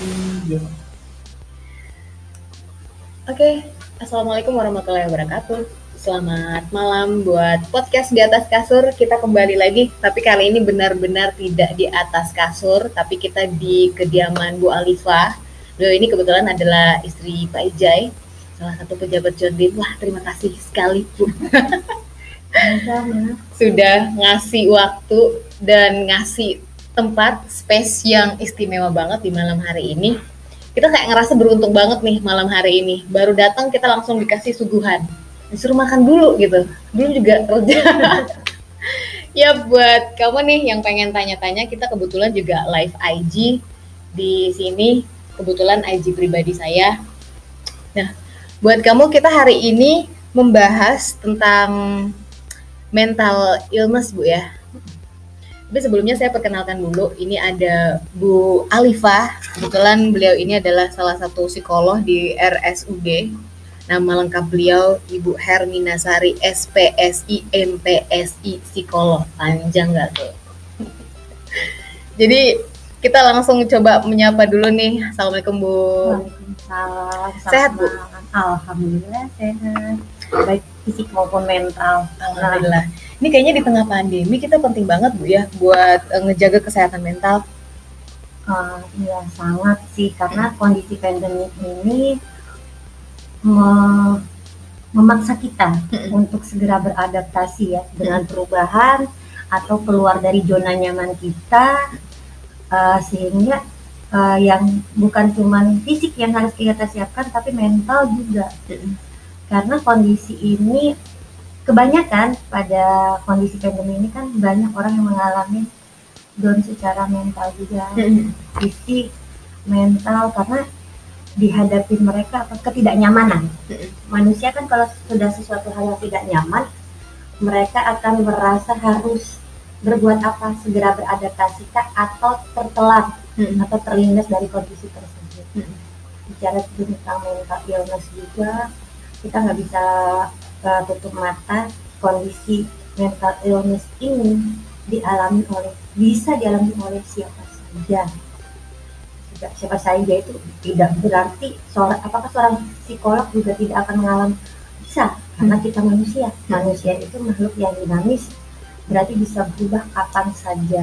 Iya. Oke, Assalamualaikum warahmatullahi wabarakatuh. Selamat malam buat podcast di atas kasur. Kita kembali lagi, tapi kali ini benar-benar tidak di atas kasur, tapi kita di kediaman Bu Alifah. Beliau ini kebetulan adalah istri Pak Ijai, salah satu pejabat Jodin. Wah, terima kasih sekali Bu. Sudah ngasih waktu dan ngasih tempat space yang istimewa banget di malam hari ini. Kita kayak ngerasa beruntung banget nih malam hari ini. Baru datang kita langsung dikasih suguhan. Disuruh makan dulu gitu. Belum juga kerja. ya buat kamu nih yang pengen tanya-tanya, kita kebetulan juga live IG di sini. Kebetulan IG pribadi saya. Nah, buat kamu kita hari ini membahas tentang mental illness Bu ya. Tapi sebelumnya saya perkenalkan dulu, ini ada Bu Alifah. Kebetulan beliau ini adalah salah satu psikolog di RSUD. Nama lengkap beliau Ibu Hermina Sari SPSI MPSI psikolog. Panjang nggak tuh? Jadi kita langsung coba menyapa dulu nih. Assalamualaikum Bu. Waalaikumsalam. Sehat, Bu? Alhamdulillah sehat. Baik fisik maupun mental. Alhamdulillah. Ini kayaknya di tengah pandemi kita penting banget Bu ya buat eh, ngejaga kesehatan mental. Iya sangat sih karena kondisi pandemi ini me- memaksa kita untuk segera beradaptasi ya dengan perubahan atau keluar dari zona nyaman kita eh, sehingga eh, yang bukan cuman fisik yang harus kita siapkan tapi mental juga karena kondisi ini kebanyakan pada kondisi pandemi ini kan banyak orang yang mengalami down secara mental juga. Fisik mental karena dihadapi mereka apa ketidaknyamanan. Manusia kan kalau sudah sesuatu hal yang tidak nyaman mereka akan merasa harus berbuat apa segera beradaptasi atau tertelan atau terlindas dari kondisi tersebut. Hmm. bicara tentang mental illness juga kita nggak bisa uh, tutup mata kondisi mental illness ini dialami oleh bisa dialami oleh siapa saja. Tidak- siapa saja itu tidak berarti seorang apakah seorang psikolog juga tidak akan mengalami? Bisa karena kita manusia. Manusia itu makhluk yang dinamis berarti bisa berubah kapan saja.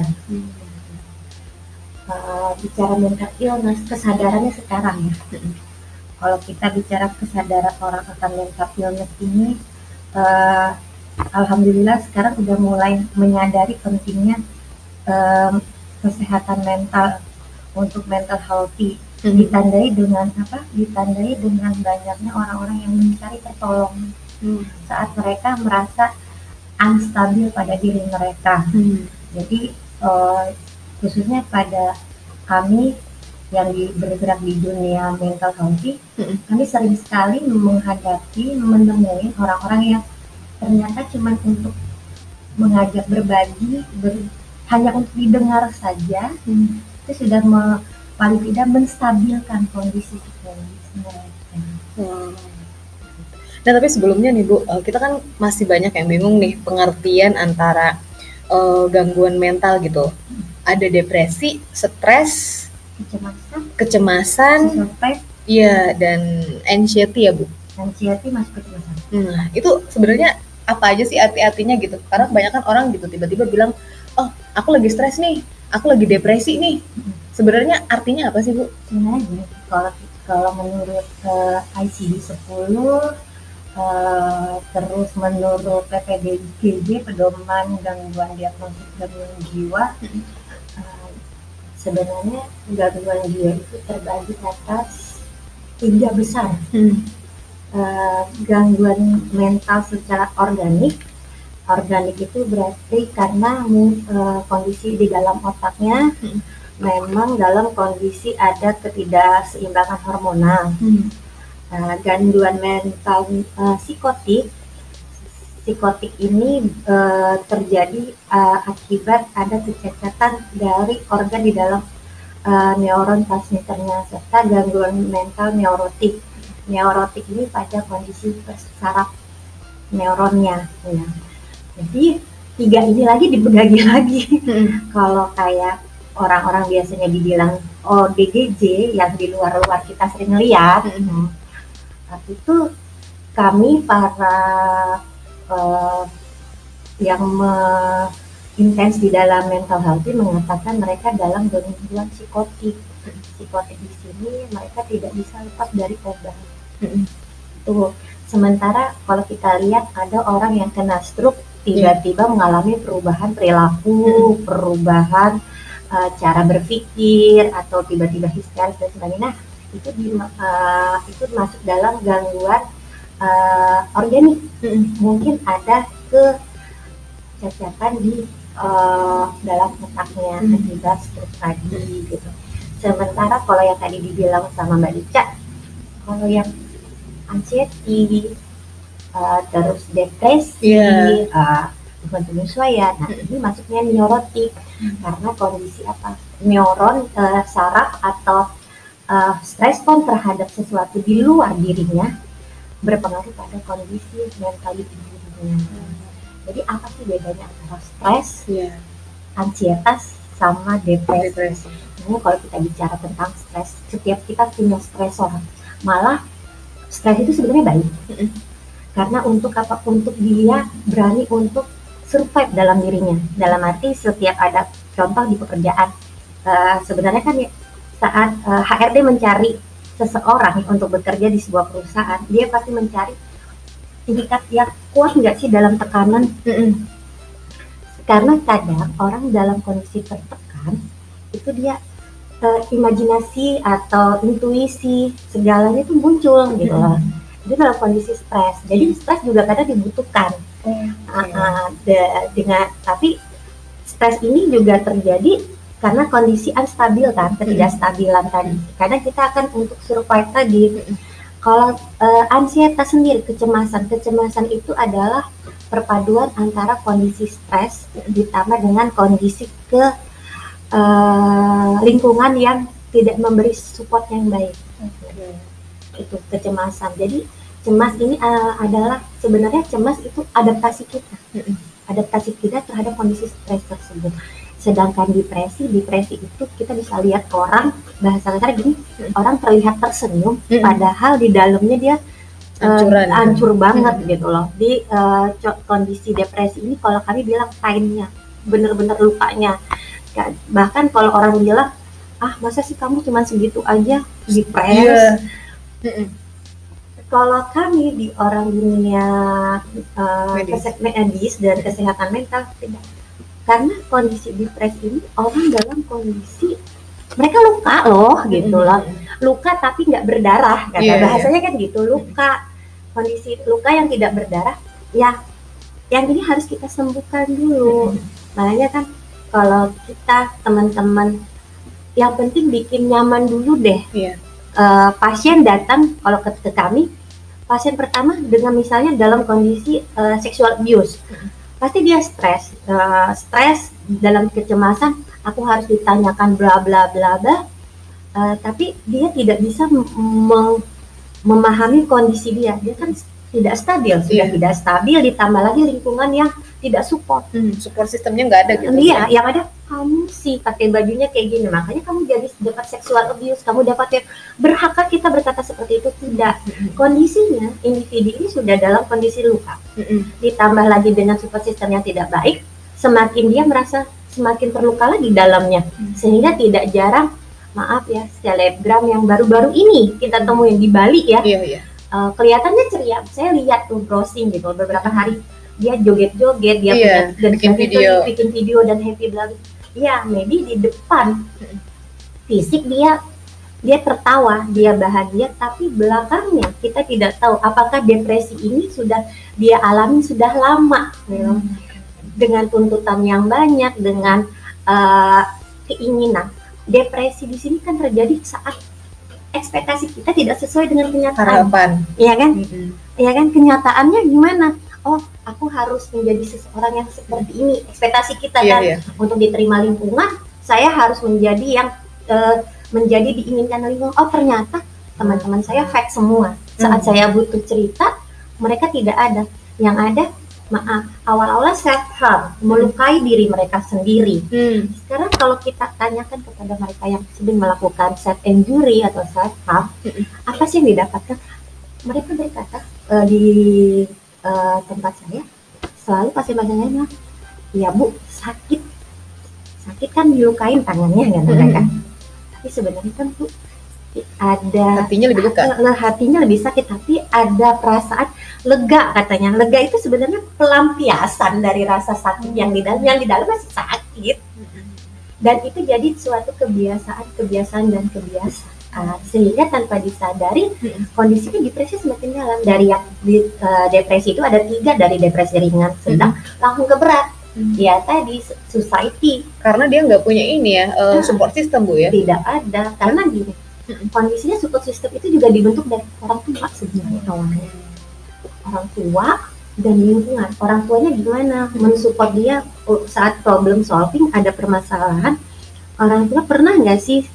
Uh, bicara mental illness kesadarannya sekarang ya kalau kita bicara kesadaran orang akan mental illness ini eh, alhamdulillah sekarang udah mulai menyadari pentingnya em, kesehatan mental untuk mental healthy. Ditandai dengan apa? Ditandai dengan banyaknya orang-orang yang mencari pertolongan. Saat mereka merasa unstabil pada diri mereka. Jadi eh, khususnya pada kami yang di, bergerak di dunia mental healthy, Mm-mm. kami sering sekali menghadapi, menemui orang-orang yang ternyata cuma untuk mengajak berbagi, ber- hanya untuk didengar saja, itu sudah me- paling tidak menstabilkan kondisi psikologis mereka. Wow. Nah tapi sebelumnya nih Bu, eh, kita kan masih banyak yang bingung nih pengertian antara eh, gangguan mental gitu. Ada depresi, stres, Kecemasan, kecemasan, iya dan anxiety ya Bu. anxiety masuk kecemasan. Nah itu sebenarnya apa aja sih arti-artinya gitu? Karena kebanyakan orang gitu tiba-tiba bilang, oh aku lagi stres nih, aku lagi depresi nih. Sebenarnya artinya apa sih Bu? sebenarnya kalau kalau menurut eh, ICD 10 eh, terus menurut PPDGJ pedoman gangguan diagnosis gangguan jiwa Mm. eh, sebenarnya gangguan jiwa itu terbagi atas tiga besar. Eh, gangguan mental secara organik. Organik itu berarti karena eh, kondisi di dalam otaknya Mm. memang dalam kondisi ada ketidakseimbangan hormonal. Nah, gangguan mental eh, psikotik psikotik ini eh, terjadi eh, akibat ada kecacatan dari organ di dalam eh, neuron transmitternya serta gangguan mental neurotik. Neurotik ini pada kondisi saraf neuronnya ya. jadi tiga ini lagi dibagi lagi. Kalau kayak orang-orang biasanya dibilang ODGJ yang di luar-luar kita sering lihat tapi itu kami para eh, yang intens di dalam mental health ini mengatakan mereka dalam gangguan psikotik psikotik di sini mereka tidak bisa lepas dari obat Mm-mm. Tuh. Sementara kalau kita lihat ada orang yang kena stroke tiba-tiba mengalami perubahan perilaku, perubahan uh, cara berpikir atau tiba-tiba histeris dan sebagainya. Nah, itu di, uh, itu masuk dalam gangguan uh, organik. Mm-mm. Mungkin ada kecacatan di uh, dalam otaknya Hmm. akibat stroke tadi gitu. Sementara kalau yang tadi dibilang sama Mbak Dica, kalau yang anxiety, uh, terus depresi, Iya. uh, bukan penyesuaian, nah ini masuknya neurotik karena kondisi apa? Neuron uh, saraf atau uh, respon terhadap sesuatu di luar dirinya berpengaruh pada kondisi mentality dirinya. Jadi apa sih bedanya antara stres, Iya. ansietas, sama depresi? Depresi. Ini kalau kita bicara tentang stres, setiap kita punya stresor. Malah stres itu sebenarnya baik. Karena untuk apa? Untuk dia berani untuk survive dalam dirinya. Dalam arti setiap ada contoh di pekerjaan. eh, sebenarnya kan ya, saat eh, HRD mencari seseorang untuk bekerja di sebuah perusahaan, dia pasti mencari indikat yang kuat nggak sih dalam tekanan Mm-mm. karena kadang orang dalam kondisi tertekan itu dia eh, imajinasi atau intuisi segalanya itu muncul gitu loh. Itu dalam kondisi stres. Jadi stres juga kadang dibutuhkan. Ah, ah, de- dengan tapi stres ini juga terjadi karena kondisi unstabil kan, ketidakstabilan tadi. Karena kita akan untuk survive tadi. Kalau eh, ansietas sendiri, kecemasan, kecemasan itu adalah perpaduan antara kondisi stres ditambah dengan kondisi ke eh, lingkungan yang tidak memberi support yang baik. Itu kecemasan. Jadi cemas ini eh, adalah sebenarnya cemas itu adaptasi kita. Adaptasi kita terhadap kondisi stres tersebut sedangkan depresi depresi itu kita bisa lihat orang bahasa kasar gini orang terlihat tersenyum Mm-mm. padahal di dalamnya dia eh, Hancuran. hancur banget Mm-mm. gitu loh di co- kondisi depresi ini kalau kami bilang painnya bener-bener lukanya Ka- bahkan kalau orang bilang ah masa sih kamu cuma segitu aja depres Iya. Mm-mm. kalau kami di orang dunia uh, Medis. medis dan kesehatan mental tidak karena kondisi depresi ini orang dalam kondisi mereka luka loh gitu loh. luka tapi nggak berdarah kata Iya, iya. bahasanya kan gitu luka. Kondisi luka yang tidak berdarah ya yang ini harus kita sembuhkan dulu. Makanya kan kalau kita teman-teman yang penting bikin nyaman dulu deh. Iya. Eh, pasien datang kalau ke, ke kami pasien pertama dengan misalnya dalam kondisi eh, sexual abuse pasti dia stres Eh, stres dalam kecemasan aku harus ditanyakan bla bla bla bla Eh, tapi dia tidak bisa mem- mem- memahami kondisi dia dia kan tidak stabil sudah Iya. tidak stabil ditambah lagi lingkungan yang tidak support Hmm, support sistemnya nggak ada gitu. Iya, yang ada kamu sih pakai bajunya kayak gini, makanya kamu jadi dapat seksual abuse, kamu dapat yang berhakkah kita berkata seperti itu? Tidak. Kondisinya individu ini sudah dalam kondisi luka, ditambah lagi dengan support system yang tidak baik, semakin dia merasa semakin terluka lagi dalamnya, sehingga tidak jarang maaf ya selebgram yang baru-baru ini kita temuin di Bali ya. Iya, iya. eh, kelihatannya ceria. Saya lihat tuh browsing gitu beberapa hari. Dia joget-joget, dia Iya, punya dan bikin video. bikin video dan happy bla Iya, maybe di depan fisik dia dia tertawa, dia bahagia, tapi belakangnya kita tidak tahu apakah depresi ini sudah dia alami sudah lama, gitu. dengan tuntutan yang banyak, dengan eh, keinginan. Depresi di sini kan terjadi saat ekspektasi kita tidak sesuai dengan kenyataan, Harapan. iya kan? Mm-mm. ya kan kenyataannya gimana oh aku harus menjadi seseorang yang seperti ini ekspektasi kita Iya, kan iya. untuk diterima lingkungan saya harus menjadi yang eh, menjadi diinginkan lingkungan oh ternyata teman-teman saya fake semua saat Hmm. saya butuh cerita mereka tidak ada yang ada maaf awal-awal self harm melukai diri mereka sendiri Hmm. sekarang kalau kita tanyakan kepada mereka yang sering melakukan self injury atau self harm Mm-mm. apa sih yang didapatkan mereka berkata eh, di eh, tempat saya selalu pasien-pasiennya bilang ya bu sakit. Sakit kan dilukain tangannya kan mereka. Tapi sebenarnya kan bu ada Hatinya lebih luka. Hatinya lebih sakit tapi ada perasaan lega katanya. Lega itu sebenarnya pelampiasan dari rasa sakit yang di dalam yang di dalam masih sakit. Dan itu jadi suatu kebiasaan kebiasaan dan kebiasaan sehingga tanpa disadari kondisinya depresi semakin dalam. Dari yang di, eh, depresi itu ada tiga dari depresi ringan sedang langsung ke berat. Mm. ya tadi society. Karena dia nggak punya ini ya Ah. support system bu ya. tidak ada. Karena gini kondisinya support system itu juga dibentuk dari orang tua sebenarnya. Awalnya orang tua dan lingkungan. Orang tuanya gimana? Mensupport dia uh, saat problem solving ada permasalahan orang tua pernah nggak sih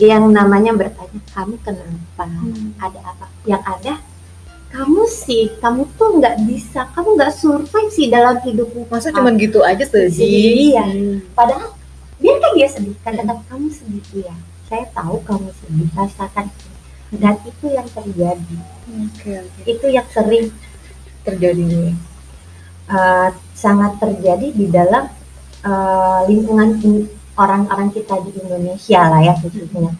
yang namanya bertanya kamu kenapa ada apa yang ada kamu sih kamu tuh nggak bisa kamu nggak survive sih dalam hidupmu Masa cuman gitu aja sedih? Iya. Hmm. padahal biarkan dia sedih kata-kata kamu sedih ya saya tahu kamu sedih rasakan dan itu yang terjadi Oke oke. itu yang sering Terjadi. uh, sangat terjadi di dalam uh, lingkungan in- orang-orang kita di Indonesia lah ya khususnya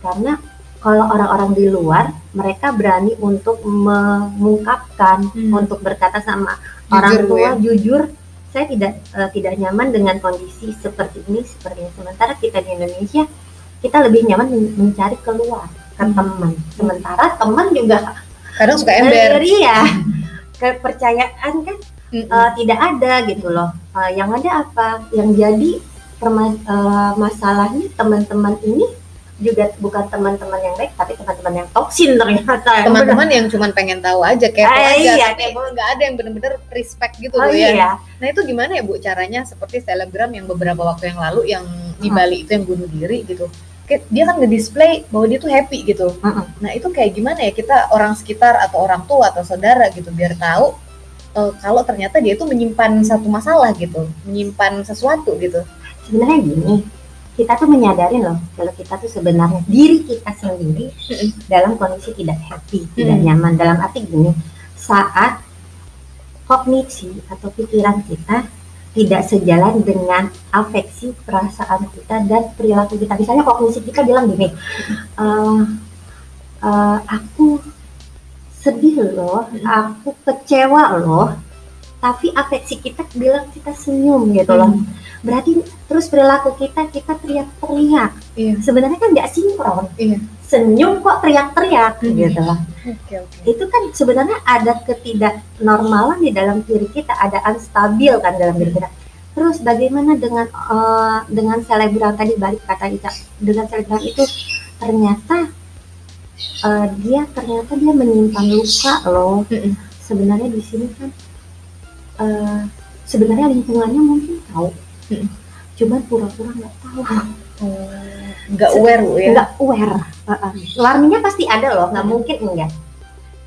karena kalau orang-orang di luar mereka berani untuk mengungkapkan Hmm. untuk berkata sama Jujur, orang tua ya? jujur saya tidak eh, tidak nyaman dengan kondisi seperti ini seperti ini sementara kita di Indonesia kita lebih nyaman men- mencari keluar ke Hmm. teman sementara teman juga Kadang suka ember. ya kepercayaan kan Mm-mm. eh, tidak ada gitu loh Eh, yang ada apa yang jadi perma- eh, masalahnya teman-teman ini juga bukan teman-teman yang baik tapi teman-teman yang toksin ternyata Teman-teman yang cuman pengen tahu aja kepo Ah, aja, iya, kepo. nggak ada yang bener-bener respect gitu oh bu ya. iya Nah itu gimana ya bu caranya seperti selebgram yang beberapa waktu yang lalu yang di Bali itu yang bunuh diri gitu. Kayak Dia kan nge-display bahwa dia tuh happy gitu. Mm-mm. Nah itu kayak gimana ya kita orang sekitar atau orang tua atau saudara gitu biar tahu eh, kalau ternyata dia itu menyimpan satu masalah gitu, menyimpan sesuatu gitu. Sebenarnya gini kita tuh menyadari loh kalau kita tuh sebenarnya diri kita sendiri dalam kondisi tidak happy tidak Mm. nyaman. Dalam arti gini saat kognisi atau pikiran kita tidak sejalan dengan afeksi perasaan kita dan perilaku kita. Misalnya kognisi kita bilang gini "Eh, eh, aku sedih loh aku kecewa loh tapi afeksi kita bilang kita senyum gitu loh Hmm. berarti terus perilaku kita kita teriak-teriak Iya. sebenarnya kan nggak sinkron Iya. senyum kok teriak-teriak Hmm. gitu loh Oke oke. itu kan sebenarnya ada ketidaknormalan di dalam diri kita ada unstabil kan dalam diri kita terus bagaimana dengan eh, dengan selebgram tadi balik kata Ica dengan selebgram itu ternyata eh, dia ternyata dia menyimpan luka loh Mm-mm. sebenarnya di sini kan eh, sebenarnya lingkungannya mungkin tahu Mm. cuman pura-pura nggak tahu Oh, Nggak aware bu ya. nggak aware uh-uh. warningnya pasti ada loh nggak mungkin enggak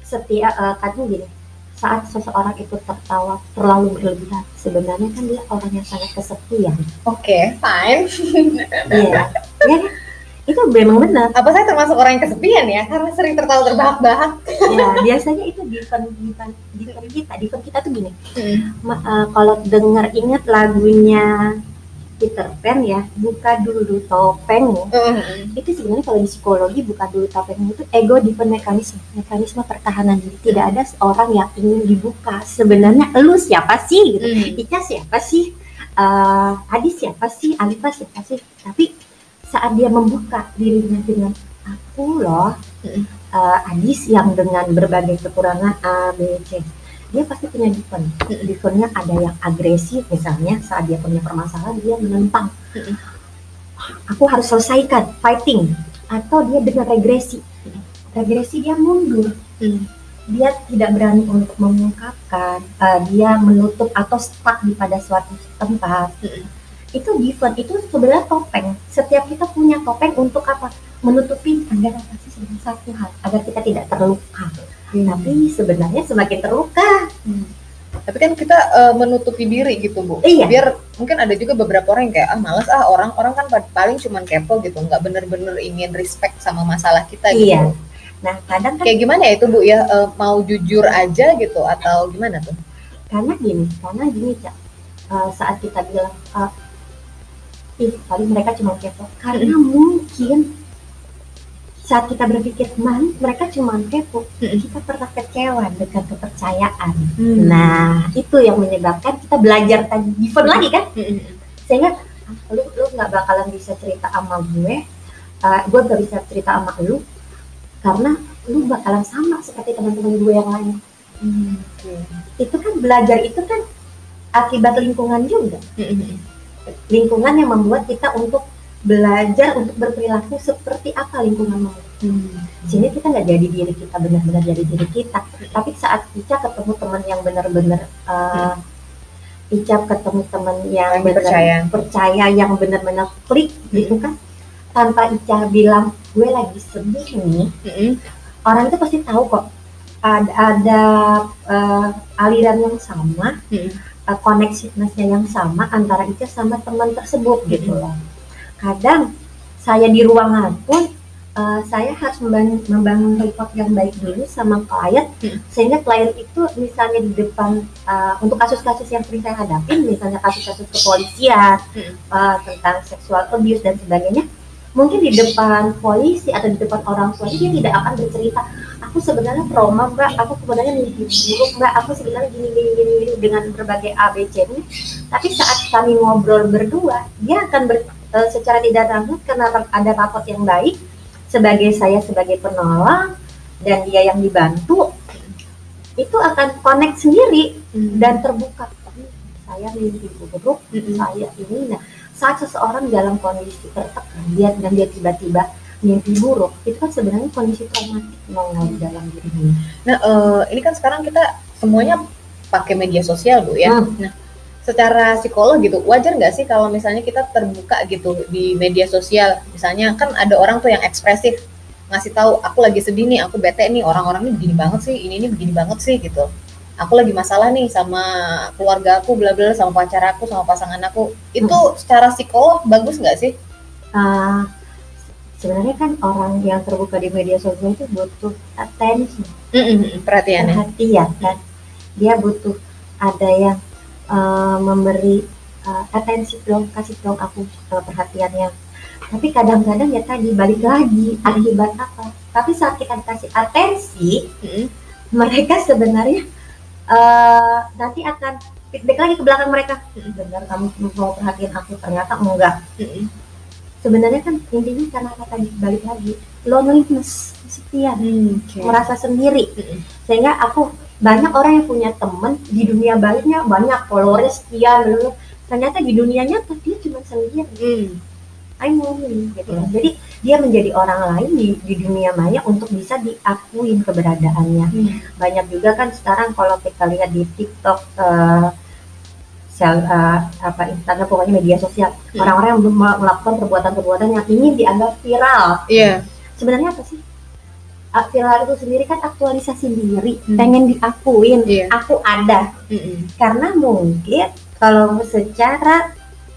setiap uh, kadang gini saat seseorang itu tertawa terlalu berlebihan sebenarnya kan dia orang yang sangat kesepian Oke, fine. iya ya kan? Itu memang benar. Apa saya termasuk orang yang kesepian ya? Karena sering tertawa terbahak-bahak. ya biasanya itu di fun di di kita di kita tuh gini. Ma- uh, kalau dengar ingat lagunya Peter Pan ya buka dulu topeng itu sebenarnya kalau di psikologi bukan dulu topeng itu ego defense mekanisme mekanisme pertahanan. Diri tidak ada seorang yang ingin dibuka. Sebenarnya lu siapa sih? Gitu. Hmm. Ica siapa sih? Eh, Adi siapa sih? Alifa siapa sih? Tapi saat dia membuka dirinya dengan aku loh Mm. eh, Adis yang dengan berbagai kekurangan A B C dia pasti punya defense Mm. defense-nya ada yang agresif misalnya saat dia punya permasalahan dia menentang Mm. aku harus selesaikan fighting atau dia dengan regresi regresi dia mundur Hmm. dia tidak berani untuk mengungkapkan eh, dia menutup atau stuck di pada suatu tempat Mm. Itu defense itu sebenarnya topeng setiap kita punya topeng untuk apa menutupi agar apa sih sebenarnya satu hal agar kita tidak terluka Hmm. tapi sebenarnya semakin terluka Hmm. Tapi kan kita uh, menutupi diri gitu bu. Iya. Biar mungkin ada juga beberapa orang yang kayak ah malas ah orang orang kan paling cuman kepo gitu, nggak bener-bener ingin respect sama masalah kita gitu. Iya. Nah kadang kan kayak gimana ya itu bu ya uh, mau jujur aja gitu atau gimana tuh? Karena gini, karena gini cak uh, saat kita bilang uh, ih paling mereka cuma kepo, karena mungkin saat kita berpikir man mereka cuma kepo. Kita pernah kecewa dengan kepercayaan. Hmm. nah itu yang menyebabkan kita belajar tadi different lagi kan? Sehingga ah, lu lu nggak bakalan bisa cerita sama gue. Uh, gue gak bisa cerita sama lu karena lu bakalan sama seperti teman-teman gue yang lain. Hmm. itu kan belajar itu kan akibat lingkungan juga lingkungan yang membuat kita untuk belajar untuk berperilaku seperti apa lingkungan mau. Hmm. Sini kita nggak jadi diri kita benar-benar jadi diri kita. Tapi saat Ica ketemu teman yang benar-benar uh, hmm. Ica ketemu teman yang benar percaya. percaya yang benar-benar klik hmm. gitu kan, tanpa Ica bilang gue lagi sedih nih, hmm. orang itu pasti tahu kok ada, ada uh, aliran yang sama, hmm. Uh, koneksitasnya yang sama antara Ica sama teman tersebut gitu hmm. gitu loh kadang saya di ruangan pun uh, saya harus membangun, membangun report yang baik dulu sama klien hmm. sehingga klien itu misalnya di depan uh, untuk kasus-kasus yang sering saya hadapi misalnya kasus-kasus kepolisian hmm. uh, tentang seksual abuse dan sebagainya mungkin di depan polisi atau di depan orang tua dia tidak akan bercerita aku sebenarnya trauma mbak. Aku sebenarnya mimpi buruk mbak. Aku sebenarnya gini gini gini, gini dengan berbagai ABC ini tapi saat kami ngobrol berdua dia akan ber, uh, secara tidak langsung karena ada rapot yang baik sebagai saya sebagai penolong dan dia yang dibantu itu akan connect sendiri hmm. dan terbuka. Saya mimpi buruk hmm. saya ini. Nah saat seseorang dalam kondisi tertekan dia dan dia tiba-tiba mimpi buruk itu kan sebenarnya kondisi traumatik nongol di dalam dirinya. Nah uh, ini kan sekarang kita semuanya pakai media sosial bu ya. Hmm. Nah secara psikolog gitu wajar nggak sih kalau misalnya kita terbuka gitu di media sosial misalnya kan ada orang tuh yang ekspresif ngasih tahu aku lagi sedih nih aku bete nih orang-orang ini begini banget sih ini ini begini banget sih gitu aku lagi masalah nih sama keluarga aku bla bla sama pacar aku sama pasangan aku. Itu hmm. secara psikolog bagus nggak sih? Uh, sebenarnya kan orang yang terbuka di media sosial itu butuh atensi mm -mm, perhatian perhatian kan? Dia butuh ada yang uh, memberi uh, atensi dong kasih dong aku uh, perhatiannya. Tapi kadang-kadang ya tadi balik lagi akibat apa? Tapi saat kita kasih atensi mm-hmm. mereka sebenarnya uh, nanti akan feedback lagi ke belakang mereka. Benar kamu mau perhatian aku ternyata enggak. Sebenarnya kan intinya karena tadi? Balik lagi loneliness kesepian mm, okay. merasa sendiri. Sehingga aku banyak orang yang punya temen di dunia baliknya banyak followersnya sekian ternyata di dunia nyata dia cuma sendiri. Hmm. I'm gitu hmm. jadi dia menjadi orang lain di, di dunia maya untuk bisa diakuin keberadaannya hmm. banyak juga kan sekarang kalau kita lihat di TikTok uh, sel, uh, apa Instagram pokoknya media sosial hmm. orang-orang hmm. yang melakukan perbuatan-perbuatan yang ingin dianggap viral yeah. sebenarnya apa sih viral itu sendiri kan aktualisasi diri, hmm. pengen diakuin, yeah. aku ada. Hmm. Karena mungkin kalau secara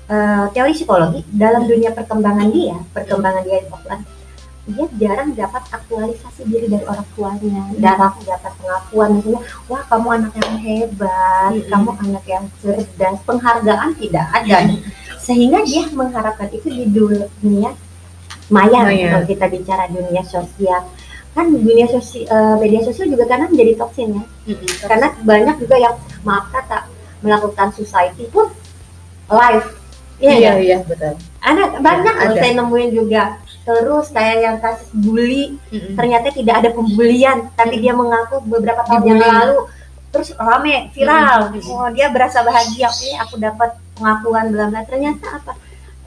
uh, teori psikologi dalam dunia perkembangan dia, perkembangan dia dia jarang dapat aktualisasi diri dari orang tuanya, hmm. jarang dapat pengakuan misalnya, wah kamu anak yang hebat, hmm. kamu anak yang cerdas, penghargaan tidak ada, hmm. sehingga dia mengharapkan itu di dunia maya, maya. kalau kita bicara dunia sosial kan dunia sosial uh, media sosial juga karena menjadi toksin ya mm-hmm. karena banyak juga yang maaf kata melakukan society pun live iya iya, ya? iya betul ada banyak ya, saya nemuin juga terus kayak yang kasus bully mm-hmm. ternyata tidak ada pembulian tapi dia mengaku beberapa tahun yang lalu terus rame viral mm-hmm. oh dia berasa bahagia ini aku dapat pengakuan bla ternyata apa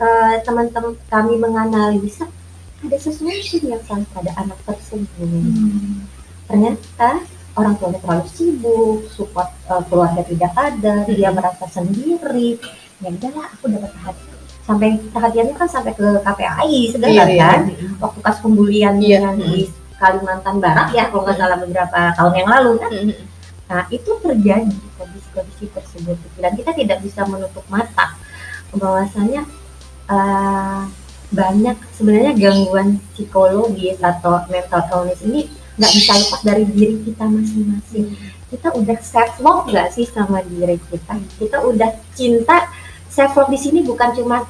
uh, teman-teman kami menganalisa ada sesuatu yang salah pada anak tersebut. Hmm. Ternyata orang tuanya terlalu sibuk, support uh, keluarga tidak ada, hmm. dia merasa sendiri. Ya udahlah, aku dapat perhatian. Sampai perhatiannya kan sampai ke KPAI segala iya, iya, kan. Iya. Waktu pas pembulian iya. yang di Kalimantan Barat ya, kalau nggak salah beberapa tahun yang lalu kan. Nah, itu terjadi kondisi-kondisi tersebut dan kita tidak bisa menutup mata bahwasanya uh, banyak sebenarnya gangguan psikologis atau mental illness ini nggak bisa lepas dari diri kita masing-masing. Kita udah self love nggak sih sama diri kita? Kita udah cinta self love di sini bukan cuma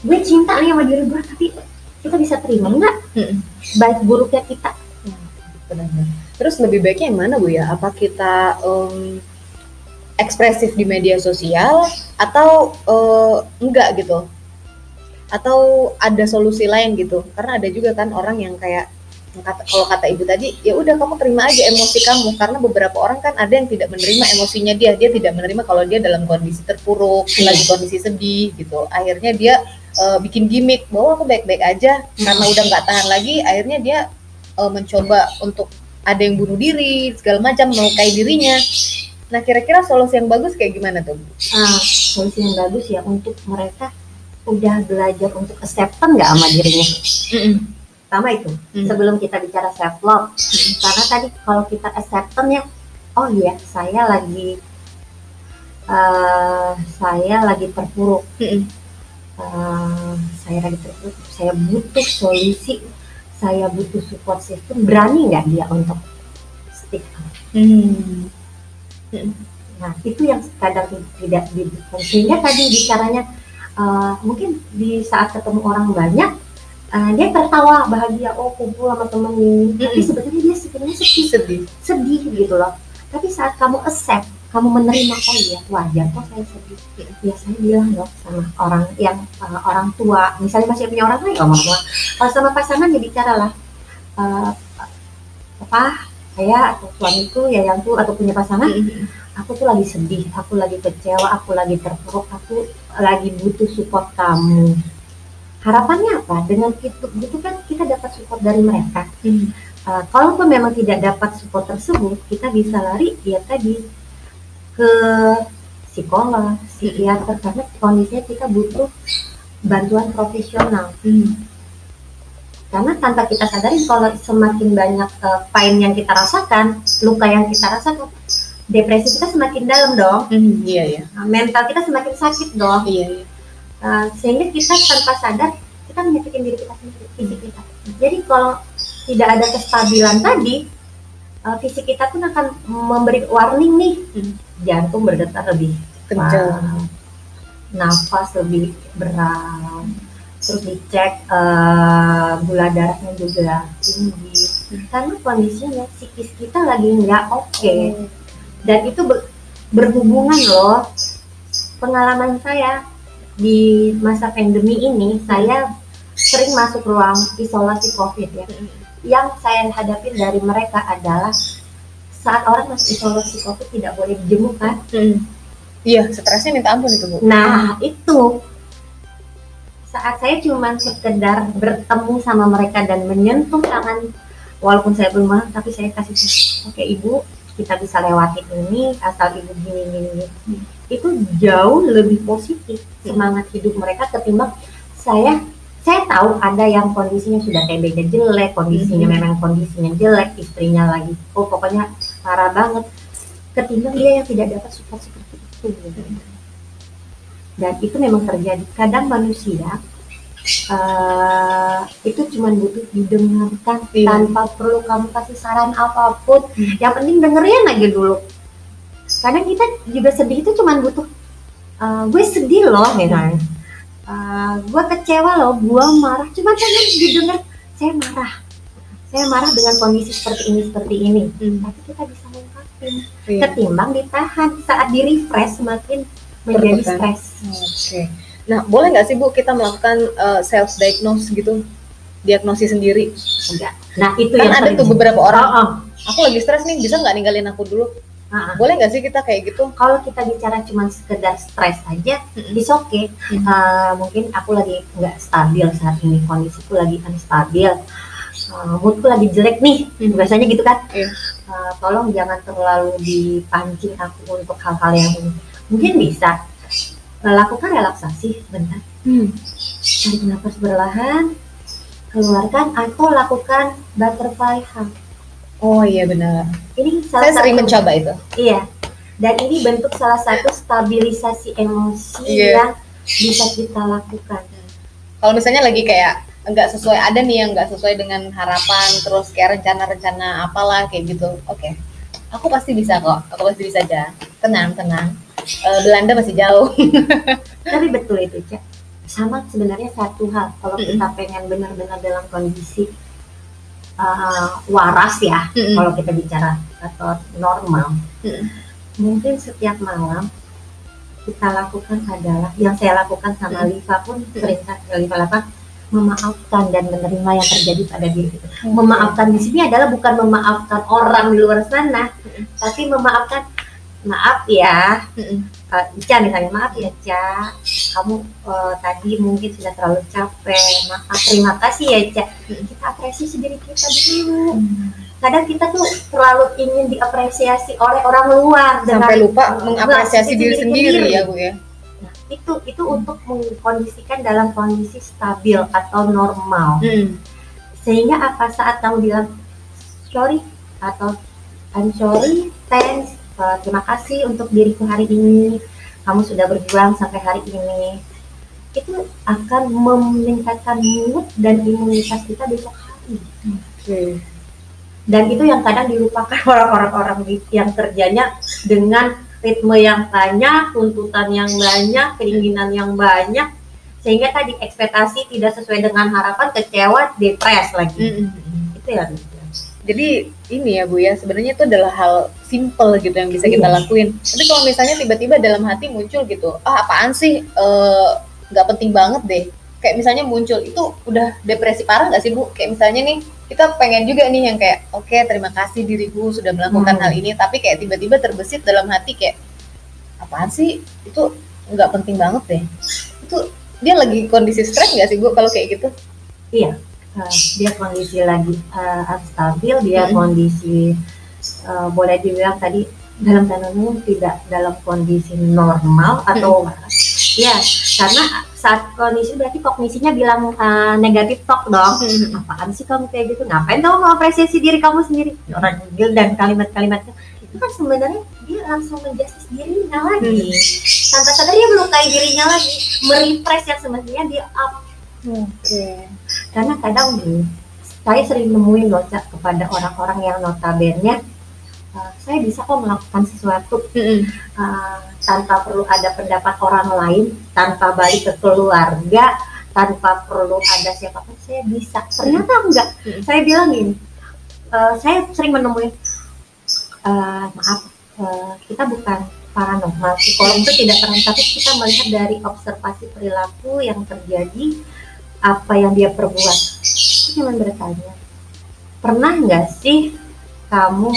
gue cinta nih sama diri gue, tapi kita bisa terima nggak baik buruknya kita? Terus lebih baiknya yang mana bu ya? Apa kita um, ekspresif di media sosial atau uh, enggak gitu? Atau ada solusi lain gitu? Karena ada juga kan orang yang kayak kata, kalau kata ibu tadi ya udah kamu terima aja emosi kamu. Karena beberapa orang kan ada yang tidak menerima emosinya dia. Dia tidak menerima kalau dia dalam kondisi terpuruk hmm. lagi kondisi sedih gitu. Akhirnya dia uh, bikin gimmick bahwa aku baik-baik aja. Hmm. karena udah nggak tahan lagi akhirnya dia uh, mencoba untuk ada yang bunuh diri segala macam melukai dirinya. Nah kira-kira solusi yang bagus kayak gimana tuh? Ah solusi yang bagus ya untuk mereka udah belajar untuk acceptance nggak sama dirinya? Mm -mm. Sama itu mm. sebelum kita bicara self love karena tadi kalau kita acceptance ya oh iya saya lagi uh, saya lagi terpuruk mm. uh, saya lagi terpuruk saya butuh solusi saya butuh support system berani nggak dia untuk stick hmm. nah itu yang kadang tidak diberikan sehingga tadi bicaranya uh, mungkin di saat ketemu orang banyak uh, dia tertawa bahagia oh kumpul sama temen ini. Hmm. tapi sebetulnya dia sebenarnya sedih. Sedih. Sedih gitu loh. Tapi saat kamu accept kamu menerima oh iya wajar kok saya sedih. Ya saya bilang dong sama orang yang uh, orang tua. Misalnya masih punya orang lain tua kalau sama pasangan ya bicara lah. Uh, apa saya atau suamiku ya yang tuh atau punya pasangan aku tuh lagi sedih aku lagi kecewa aku lagi terpuruk aku lagi butuh support kamu harapannya apa dengan itu itu kan kita dapat support dari mereka hmm. uh, kalaupun memang tidak dapat support tersebut kita bisa lari ya tadi ke psikolog, psikiater karena kondisinya kita butuh bantuan profesional. Hmm. Karena tanpa kita sadari kalau semakin banyak uh, pain yang kita rasakan, luka yang kita rasakan, depresi kita semakin dalam dong. Hmm, iya iya. Mental kita semakin sakit dong. Iya iya. Uh, sehingga kita tanpa sadar kita menyakitin diri kita sendiri, fisik kita. Jadi kalau tidak ada kestabilan tadi, uh, fisik kita pun akan memberi warning nih. Hmm jantung berdetak lebih kencang, nafas lebih berat, terus dicek uh, gula darahnya juga tinggi, karena kondisinya psikis kita lagi nggak oke, okay. dan itu ber berhubungan loh. Pengalaman saya di masa pandemi ini, saya sering masuk ruang isolasi COVID ya. Yang saya hadapin dari mereka adalah saat orang masih isolasi covid tidak boleh dijemuk kan hmm. iya stresnya minta ampun itu bu nah itu saat saya cuma sekedar bertemu sama mereka dan menyentuh tangan walaupun saya belum mahal tapi saya kasih oke ibu kita bisa lewati ini asal ibu gini gini, gini. Hmm. Itu jauh lebih positif semangat hidup mereka ketimbang saya saya tahu ada yang kondisinya sudah TB-nya jelek, kondisinya mm -hmm. memang kondisinya jelek, istrinya lagi, oh pokoknya parah banget. Ketimbang dia yang tidak dapat support seperti itu. Dan itu memang terjadi. Kadang manusia uh, itu cuma butuh didengarkan iya. tanpa perlu kamu kasih saran apa pun. Hmm. Yang penting dengerin aja dulu. Kadang kita juga sedih itu cuma butuh, uh, gue sedih loh misalnya. Hmm. Uh, gue kecewa loh gue marah. Cuma jangan didengar saya marah. Saya marah dengan kondisi seperti ini seperti ini. Hmm. tapi kita bisa mengungkapin yeah. ketimbang ditahan saat di refresh semakin menjadi stres oke. Okay. nah boleh nggak sih bu kita melakukan uh, eh, self diagnose gitu? Diagnosis sendiri? Enggak. Nah itu kan yang ada tuh beberapa orang. Oh, oh. aku lagi stres nih bisa nggak ninggalin aku dulu Uh, Boleh nggak sih kita kayak gitu? Kalau kita bicara cuma sekedar stres aja, mm-hmm. oke. Okay. Mm-hmm. Uh, mungkin aku lagi nggak stabil saat ini, kondisiku lagi unstabil, uh, moodku lagi jelek nih, mm-hmm. biasanya gitu kan. Yeah. Iya. Uh, tolong jangan terlalu dipancing aku untuk hal-hal yang mungkin bisa. Uh, lakukan relaksasi bentar. Hmm. Tarik nafas berlahan, keluarkan atau lakukan butterfly hug Oh iya benar. Ini Saya sering mencoba itu. Iya. Dan ini bentuk salah satu stabilisasi emosi Iya. yang bisa kita lakukan. Kalau misalnya lagi kayak nggak sesuai ada nih yang nggak sesuai dengan harapan terus kayak rencana-rencana apalah kayak gitu. Oke. Aku pasti bisa kok. Aku pasti bisa aja. Tenang, tenang. Eh, Belanda masih jauh. Tapi betul itu, Cak. Sama sebenarnya satu hal, kalau kita pengen benar-benar dalam kondisi uh, waras ya, Mm-mm. kalau kita bicara atau normal, Mm-mm. mungkin setiap malam kita lakukan adalah yang saya lakukan sama Mm. Liva pun sering kali Liva lakukan memaafkan dan menerima yang terjadi pada diri kita. Memaafkan di sini adalah bukan memaafkan orang di luar sana, tapi memaafkan maaf ya, uh, Ica misalnya maaf ya Ca, kamu uh, tadi mungkin sudah terlalu capek, maaf terima kasih ya Ca. Kita apresiasi diri kita dulu. Kadang kita tuh terlalu ingin diapresiasi oleh orang luar Sampai dengan- lupa mengapresiasi diri sendiri ya Bu ya. Nah, itu itu untuk mengkondisikan dalam kondisi stabil atau normal. Mm. Sehingga apa saat kamu bilang sorry atau I'm sorry, thanks, uh, terima kasih untuk diriku hari ini. Kamu sudah berjuang sampai hari ini. Itu akan meningkatkan mood dan imunitas kita besok hari. Oke. Dan itu yang kadang dilupakan orang-orang yang kerjanya dengan ritme yang banyak, tuntutan yang banyak, keinginan yang banyak, sehingga tadi ekspektasi tidak sesuai dengan harapan, kecewa, depres lagi. Mm-mm. Itu ya. Jadi ini ya Bu ya, sebenarnya itu adalah hal simple gitu yang bisa kita Iya. lakuin. Tapi kalau misalnya tiba-tiba dalam hati muncul gitu, ah apaan sih, Eh, nggak penting banget deh. Kayak misalnya muncul itu udah depresi parah nggak sih Bu? Kayak misalnya nih kita pengen juga nih yang kayak, oke terima kasih diriku sudah melakukan Hmm. hal ini, tapi kayak tiba-tiba terbesit dalam hati kayak, apaan sih itu nggak penting banget deh. Itu dia lagi kondisi stres nggak sih Bu kalau kayak gitu? Iya, uh, dia kondisi lagi uh, unstabil, dia Mm-mm. kondisi uh, boleh dibilang tadi dalam tanda umum tidak dalam kondisi normal atau ya karena saat kondisi berarti kognisinya bilang uh, negatif talk dong. Apaan sih kamu kayak gitu? Ngapain kamu mengapresiasi diri kamu sendiri? Orang gil dan kalimat-kalimatnya itu kan sebenarnya dia langsung menjustis dirinya lagi. Tanpa sadar dia melukai dirinya lagi, merepress yang semestinya dia up Oke. Karena kadang nih saya sering nemuin loh Cak, kepada orang-orang yang notabene uh, saya bisa kok melakukan sesuatu uh, tanpa perlu ada pendapat orang lain tanpa balik ke keluarga tanpa perlu ada siapa pun saya bisa. Ternyata enggak. Mm. saya bilang gini uh, saya sering menemui uh, maaf uh, kita bukan paranormal psikolog itu tidak pernah tapi kita melihat dari observasi perilaku yang terjadi apa yang dia perbuat itu cuma bertanya pernah nggak sih kamu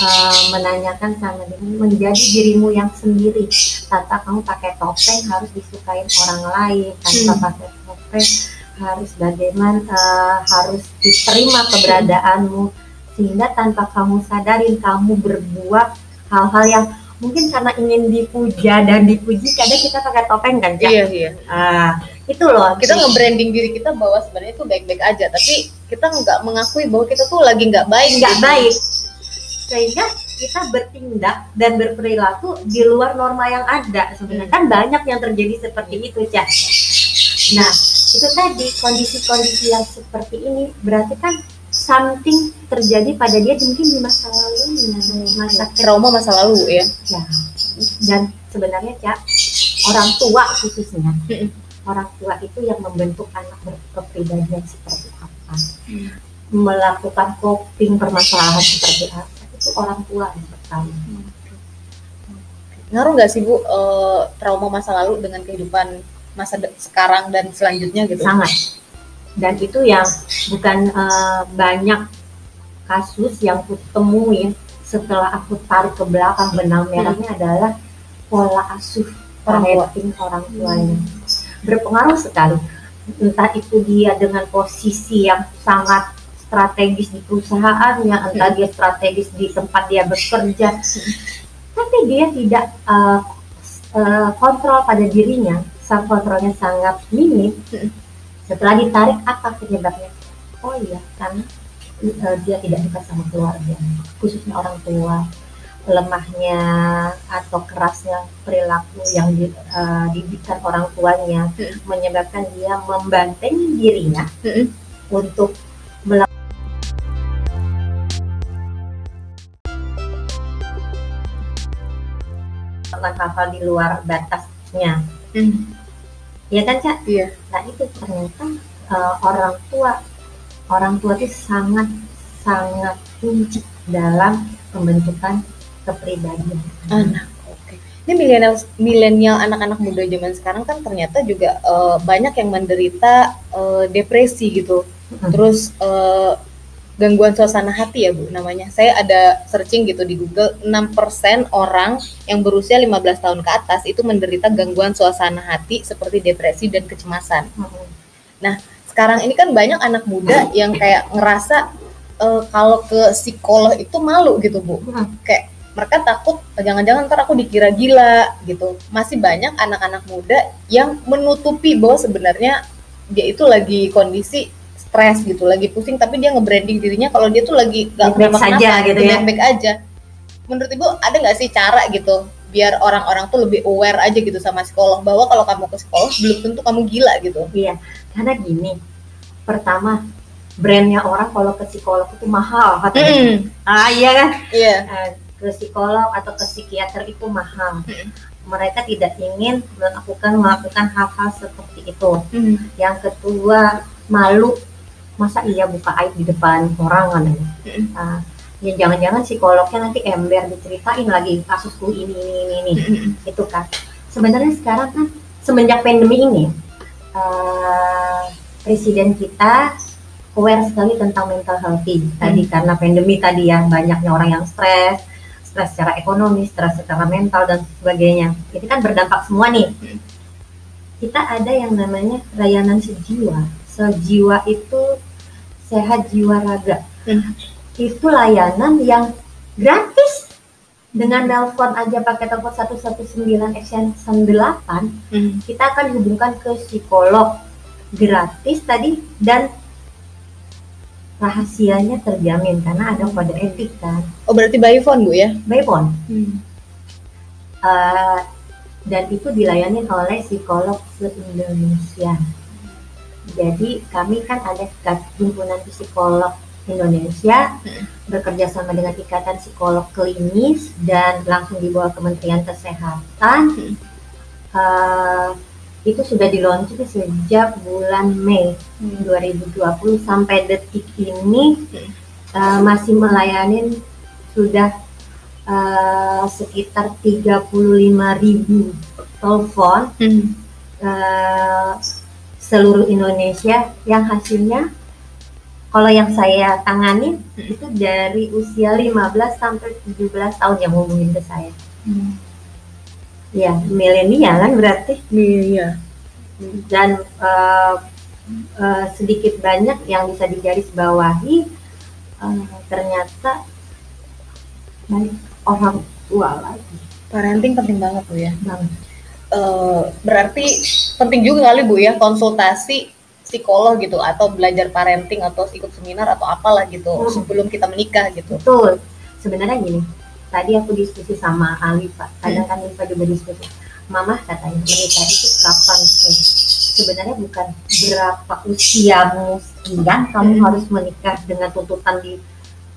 uh, menanyakan sama dirimu menjadi dirimu yang sendiri tanpa kamu pakai topeng harus disukain orang lain tanpa Hmm. pakai topeng harus bagaimana uh, harus diterima keberadaanmu sehingga tanpa kamu sadarin kamu berbuat hal-hal yang mungkin karena ingin dipuja dan dipuji kadang kita pakai topeng kan Cak? Iya, iya. Ah, itu loh kita nge-branding diri kita bahwa sebenarnya itu baik-baik aja tapi kita nggak mengakui bahwa kita tuh lagi nggak baik. Nggak gitu. baik. Sehingga kita bertindak dan berperilaku di luar norma yang ada. Sebenarnya kan banyak yang terjadi seperti itu Cak nah itu tadi kondisi-kondisi yang seperti ini berarti kan something terjadi pada dia mungkin di masa lalunya masa trauma masa lalu ya. Ya dan sebenarnya Cak orang tua khususnya Mm-mm. Orang tua itu yang membentuk anak berkepribadian seperti apa. Hmm. melakukan coping permasalahan seperti apa itu orang tua yang pertama. Ngaruh nggak sih bu eh, trauma masa lalu dengan kehidupan masa de- sekarang dan selanjutnya gitu? Sangat. Dan itu yang bukan eh, banyak kasus yang aku temuin setelah aku tarik ke belakang benang merahnya adalah pola asuh parenting orang tuanya berpengaruh sekali. Entah itu dia dengan posisi yang sangat strategis di perusahaannya entah dia strategis di tempat dia bekerja. Tapi dia tidak eh, kontrol pada dirinya. Sang kontrolnya sangat minim. Setelah ditarik apa penyebabnya? Oh iya karena uh, dia tidak dekat sama keluarga, khususnya orang tua, lemahnya atau kerasnya perilaku yang di, uh, didikan orang tuanya hmm. menyebabkan dia membantengi dirinya hmm. untuk melakukan hal-hal di luar batasnya. Hmm. Ya kan, Cak? Iya. Nah, itu ternyata uh, orang tua orang tua itu sangat sangat kunci dalam pembentukan kepribadian anak. Oke. Ini milenial milenial anak-anak muda zaman sekarang kan ternyata juga uh, banyak yang menderita uh, depresi gitu. Hmm. Terus uh, gangguan suasana hati ya Bu namanya. Saya ada searching gitu di Google 6% orang yang berusia 15 tahun ke atas itu menderita gangguan suasana hati seperti depresi dan kecemasan. Hmm. Nah, sekarang ini kan banyak anak muda yang kayak ngerasa uh, kalau ke psikolog itu malu gitu bu hmm. kayak mereka takut jangan-jangan ntar aku dikira gila gitu. Masih banyak anak-anak muda yang menutupi bahwa sebenarnya dia itu lagi kondisi stres gitu lagi pusing tapi dia nge-branding dirinya kalau dia tuh lagi gak baik saja gitu ya. baik-baik aja. Menurut ibu ada nggak sih cara gitu biar orang-orang tuh lebih aware aja gitu sama psikolog bahwa kalau kamu ke psikolog belum tentu kamu gila gitu? Iya karena gini pertama brandnya orang kalau ke psikolog itu mahal katanya. Mm. ah iya kan? Iya. Yeah. Ke psikolog atau ke psikiater itu mahal mm. mereka tidak ingin melakukan melakukan hal-hal seperti itu mm. yang kedua malu masa iya buka aib di depan orang kan mm. uh, ya jangan-jangan psikolognya nanti ember diceritain lagi kasusku ini ini ini, ini. Mm. itu kan sebenarnya sekarang kan semenjak pandemi ini uh, presiden kita aware sekali tentang mental healthy tadi hmm. karena pandemi tadi ya banyaknya orang yang stres stres secara ekonomi stres secara mental dan sebagainya. Itu kan berdampak semua nih. Kita ada yang namanya layanan sejiwa. Sejiwa itu sehat jiwa raga. Hmm. itu layanan yang gratis. Dengan nelpon aja pakai telepon 119 extension 8 hmm. kita akan hubungkan ke psikolog. Gratis tadi dan rahasianya terjamin karena ada kode etik kan. Oh berarti by phone bu ya? By phone. Hmm. Uh, dan itu dilayani oleh psikolog se-Indonesia. Jadi kami kan ada himpunan psikolog Indonesia hmm. bekerja sama dengan Ikatan Psikolog Klinis dan langsung di bawah Kementerian Kesehatan. Hmm. Uh, itu sudah di launching sejak bulan Mei hmm. 2020 sampai detik ini hmm. uh, masih melayani sudah uh, sekitar 35 ribu telepon hmm. uh, seluruh Indonesia yang hasilnya kalau yang saya tangani hmm. itu dari usia 15 sampai 17 tahun yang hubungin ke saya. Hmm ya milenial kan berarti. Iya dan uh, uh, sedikit banyak yang bisa digarisbawahi uh, ternyata orang tua lagi. Parenting penting banget bu ya. Banget. Uh, berarti penting juga kali bu ya konsultasi psikolog gitu atau belajar parenting atau ikut seminar atau apalah gitu hmm. sebelum kita menikah gitu. Betul. Sebenarnya gini tadi aku diskusi sama Ali Pak. Kadang kan Pak juga diskusi. Mama katanya menikah itu kapan sih? Sebenarnya bukan berapa usiamu sekian kamu hmm. harus menikah dengan tuntutan di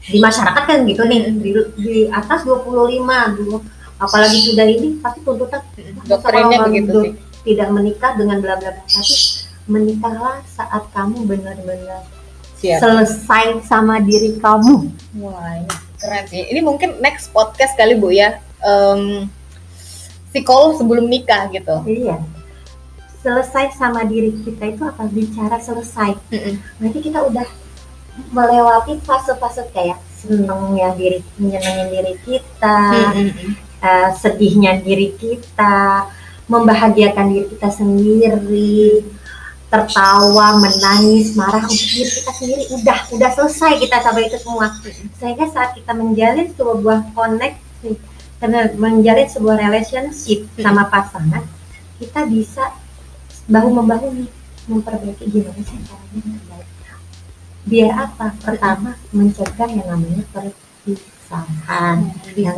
di masyarakat kan gitu nih. Di, di atas 25 dulu apalagi sudah ini pasti tuntutan dokternya begitu sih. Tidak menikah dengan bla bla bla. Tapi menikahlah saat kamu benar-benar selesai sama diri kamu. Wah ini keren sih. Ini mungkin next podcast kali bu ya. Um, psikolog sebelum nikah gitu. Iya. Selesai sama diri kita itu apa? Bicara selesai. Mm -mm. nanti kita udah melewati fase-fase kayak senengnya diri menyenangin diri kita mm -mm. Uh, sedihnya diri kita membahagiakan diri kita sendiri tertawa, menangis, marah. Untuk diri kita sendiri. Udah udah selesai kita sampai itu semua. Sehingga saat kita menjalin sebuah koneksi, karena menjalin sebuah relationship hmm. sama pasangan, kita bisa bahu membahu nih memperbaiki gimana sih caranya biar apa? Pertama mencegah yang namanya perpisahan. Yang,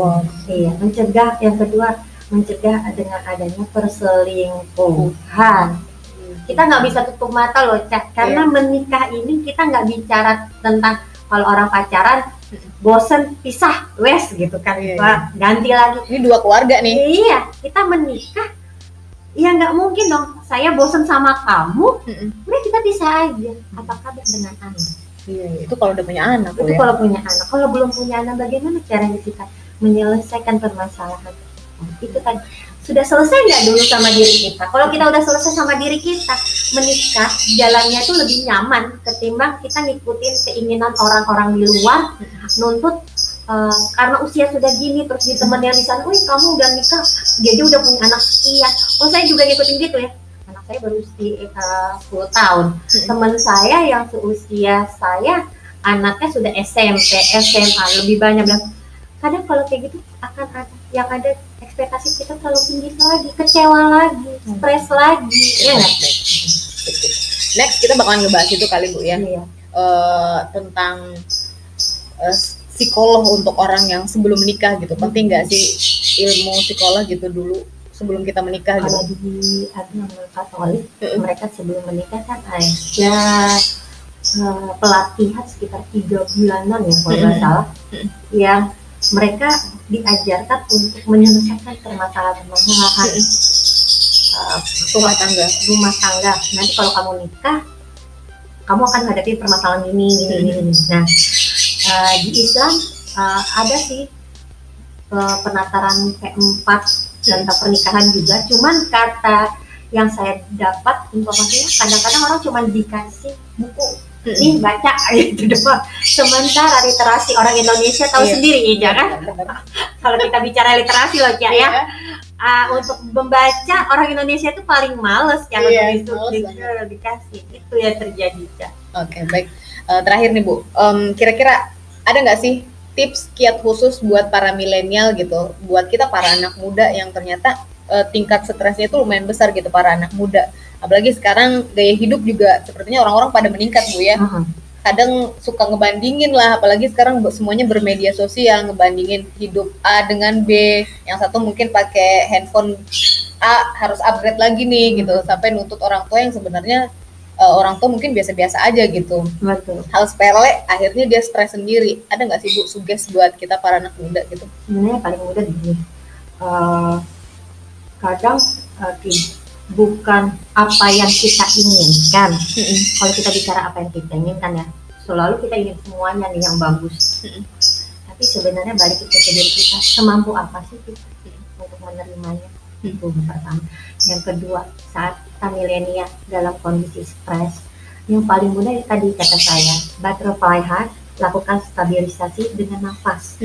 iya mencegah. Yang kedua mencegah dengan adanya perselingkuhan kita nggak bisa tutup mata loh cak. Karena Iya. menikah ini kita nggak bicara tentang kalau orang pacaran bosen pisah wes gitu kan. Iya, Wah, ganti lagi. Ini dua keluarga nih. iya kita menikah ya nggak mungkin dong. Saya bosen sama kamu udah kita bisa aja. Apa kabar dengan anak Iya, itu kalau udah punya anak itu ya. kalau punya anak. Kalau belum punya anak bagaimana caranya kita menyelesaikan permasalahan itu kan sudah selesai nggak dulu sama diri kita kalau kita udah selesai sama diri kita menikah jalannya itu lebih nyaman ketimbang kita ngikutin keinginan orang-orang di luar nuntut eh, karena usia sudah gini terus di temen yang di sana, wih kamu udah nikah, dia aja udah punya anak sekian. Oh saya juga ngikutin gitu ya. Anak saya baru usia eh, 10 tahun. Teman saya yang seusia saya anaknya sudah SMP, SMA lebih banyak bilang kadang kalau kayak gitu akan ada yang ada ekspektasi kita terlalu tinggi lagi, kecewa lagi, stres lagi, ya nggak? Next kita bakalan ngebahas itu kali Bu ya. Iya. Eh, tentang eh, psikolog untuk orang yang sebelum menikah gitu. Penting nggak sih ilmu psikolog gitu dulu sebelum kita menikah Kalau gitu? di agama Katolik Mm-mm. mereka sebelum menikah kan ada eh, pelatihan sekitar tiga bulanan ya kalau nggak Mm-mm. salah Mm-mm. yang mereka diajarkan untuk menyelesaikan permasalahan-permasalahan eh, Rumah tangga. rumah tangga. Nanti kalau kamu nikah, kamu akan hadapi permasalahan ini, ini, ini, ini. Nah, eh, di Islam eh, ada sih eh, penataran keempat tentang pernikahan juga. Cuman kata yang saya dapat informasinya kadang-kadang orang cuma dikasih buku nih baca gitu doang. Sementara literasi orang Indonesia tahu Iya. sendiri ya kan. Kalau kita bicara literasi loh Cak ya. Ah, untuk membaca orang Indonesia itu paling males ya Iya, di- banget. dikasih itu yang terjadi Cak. Oke, baik. Eh, terakhir nih Bu, Em, kira-kira ada nggak sih tips kiat khusus buat para milenial gitu, buat kita para anak muda yang ternyata eh, tingkat stresnya itu lumayan besar gitu para anak muda. Apalagi sekarang gaya hidup juga sepertinya orang-orang pada meningkat Bu ya. Kadang suka ngebandingin lah, apalagi sekarang semuanya bermedia sosial ngebandingin hidup A dengan B. Yang satu mungkin pakai handphone A harus upgrade lagi nih gitu, sampai nuntut orang tua yang sebenarnya eh, orang tua mungkin biasa-biasa aja gitu Betul. hal sepele akhirnya dia stres sendiri ada nggak sih bu suges buat kita para anak muda gitu Sebenarnya paling mudah gini. eh, kadang ti- bukan apa yang kita inginkan. Kalau kita bicara apa yang kita inginkan ya, selalu kita ingin semuanya nih yang bagus. Tapi sebenarnya balik ke diri kita, semampu apa sih kita untuk menerimanya? Mm. Itu yang pertama. Yang kedua, saat kita milenial dalam kondisi stres, yang paling mudah itu tadi kata saya, butterfly heart, lakukan stabilisasi dengan nafas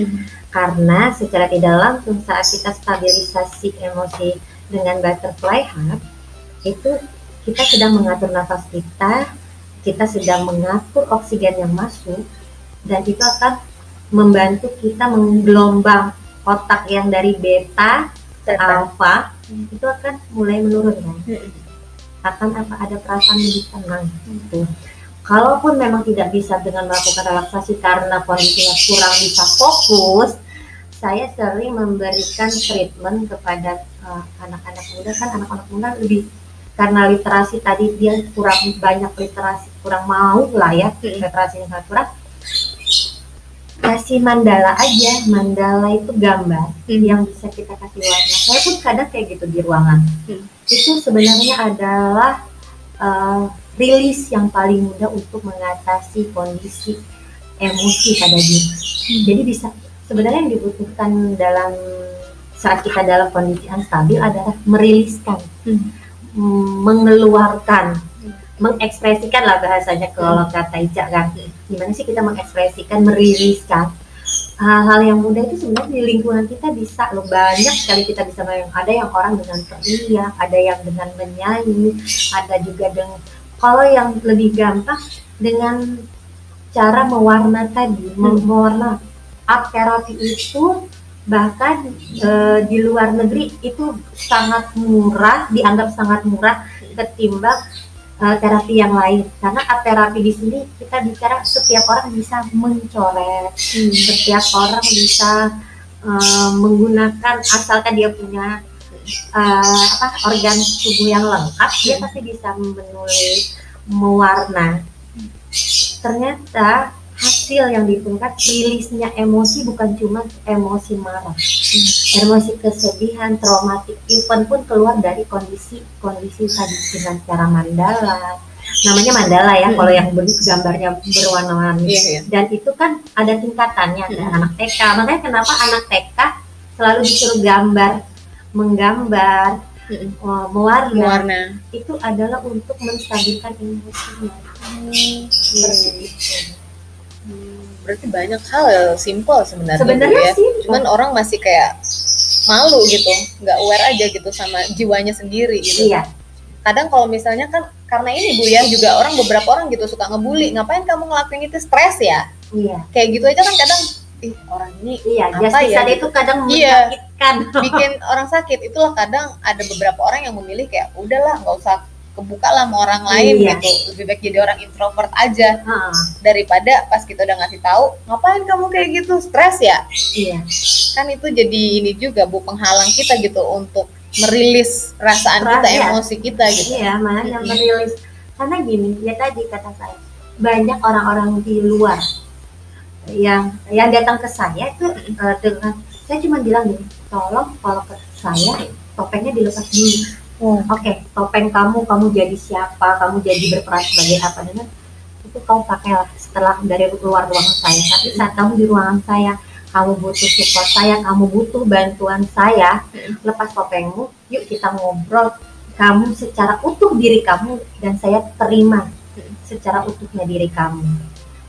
karena secara tidak langsung saat kita stabilisasi emosi dengan butterfly heart itu kita sedang mengatur nafas kita kita sedang mengatur oksigen yang masuk dan itu akan membantu kita menggelombang otak yang dari beta ke alfa itu akan mulai menurun kan? Akan apa ada perasaan lebih tenang gitu. Kalaupun memang tidak bisa dengan melakukan relaksasi karena kondisinya kurang bisa fokus, saya sering memberikan treatment kepada uh, anak-anak muda kan anak-anak muda lebih karena literasi tadi dia kurang banyak literasi kurang mau lah ya Hmm. literasinya sangat kurang kasih mandala aja mandala itu gambar Hmm. yang bisa kita kasih warna saya pun kadang kayak gitu di ruangan Hmm. itu sebenarnya adalah uh, rilis yang paling mudah untuk mengatasi kondisi emosi pada diri jadi bisa sebenarnya yang dibutuhkan dalam saat kita dalam kondisi unstabil adalah meriliskan Hmm. Mengeluarkan mengekspresikan lah bahasanya kalau kata Ica kan. Gimana sih kita mengekspresikan meriliskan? Hal-hal yang mudah itu sebenarnya di lingkungan kita bisa loh. Banyak sekali kita bisa main ada yang orang dengan teriak ada yang dengan menyanyi ada juga dengan kalau yang lebih gampang dengan cara mewarna tadi mem- mewarna art therapy itu bahkan eh, di luar negeri itu sangat murah dianggap sangat murah ketimbang uh, terapi yang lain. Karena terapi di sini kita bicara setiap orang bisa mencoret setiap orang bisa uh, menggunakan asalkan dia punya uh, apa organ tubuh yang lengkap dia pasti bisa menulis mewarna. Ternyata hasil yang ditemukan rilisnya emosi bukan cuma emosi marah hmm. emosi kesedihan traumatik even pun keluar dari kondisi kondisi tadi dengan cara mandala namanya mandala ya hmm. kalau yang gambarnya berwarna-warni yeah, yeah. dan itu kan ada tingkatannya hmm. anak TK makanya kenapa anak TK selalu disuruh gambar menggambar hmm. mewarna, mewarna itu adalah untuk menstabilkan emosinya hmm. seperti itu berarti banyak hal simple sebenarnya sebenarnya ya. cuman orang masih kayak malu gitu nggak aware aja gitu sama jiwanya sendiri gitu. Iya. Kadang kalau misalnya kan karena ini bu ya juga orang beberapa orang gitu suka ngebully ngapain kamu ngelakuin itu? Stres ya? Iya. Kayak gitu aja kan kadang ih orang ini iya apa ya? itu kadang iya, bikin orang sakit. Itulah kadang ada beberapa orang yang memilih kayak udahlah nggak usah kebuka lah sama orang lain iya. gitu lebih baik jadi orang introvert aja. Uh. daripada pas kita udah ngasih tahu ngapain kamu kayak gitu? Stres ya? Iya. Kan itu jadi ini juga bu penghalang kita gitu untuk merilis perasaan Rasa, kita ya. emosi kita gitu. Iya malah yang merilis. Karena gini ya tadi kata saya banyak orang-orang di luar yang yang datang ke saya itu uh, dengan saya cuma bilang gini tolong kalau ke saya topengnya dilepas dulu Hmm. Oke, okay, topeng kamu, kamu jadi siapa, kamu jadi berperan sebagai apa dengan itu kamu pakailah setelah dari luar ruangan saya. Tapi saat kamu di ruangan saya, kamu butuh support saya, kamu butuh bantuan saya, lepas topengmu, yuk kita ngobrol. Kamu secara utuh diri kamu dan saya terima secara utuhnya diri kamu.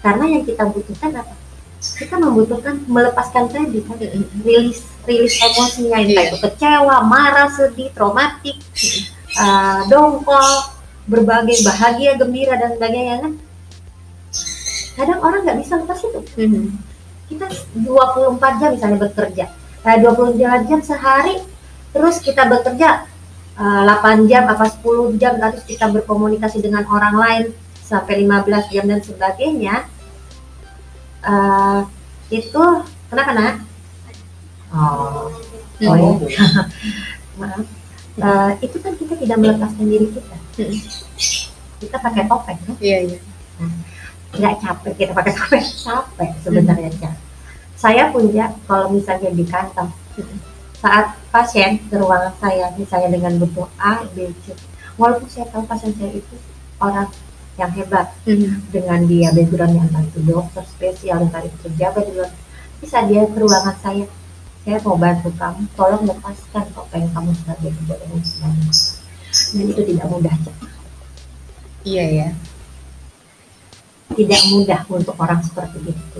Karena yang kita butuhkan apa? Kita membutuhkan melepaskan tadi kan rilis rilis emosinya entah yeah. itu kecewa, marah, sedih, traumatik, uh, dongkol, berbagai bahagia, gembira dan sebagainya kan. Kadang orang nggak bisa lepas itu. Mm-hmm. Kita 24 jam misalnya bekerja, kayak 24 jam sehari, terus kita bekerja uh, eh, 8 jam apa 10 jam, terus kita berkomunikasi dengan orang lain sampai 15 jam dan sebagainya uh, itu kenapa nak? Oh, oh ya. Maaf. Uh, itu kan kita tidak melepaskan diri kita. Kita pakai topeng kan? Iya iya. Nah, nggak capek kita pakai topeng capek sebenarnya hmm. Saya punya kalau misalnya di kantor saat pasien ke ruangan saya misalnya dengan butuh A, B, C, walaupun saya tahu pasien saya itu orang yang hebat. Mm-hmm. dengan dia background yang entah itu dokter spesial entah itu pejabat juga. Bisa dia ke ruangan saya. Saya mau bantu kamu. Tolong lepaskan topeng kamu sebagai pejabat dan sebagainya dan itu tidak mudah iya ya. Tidak mudah untuk orang seperti itu.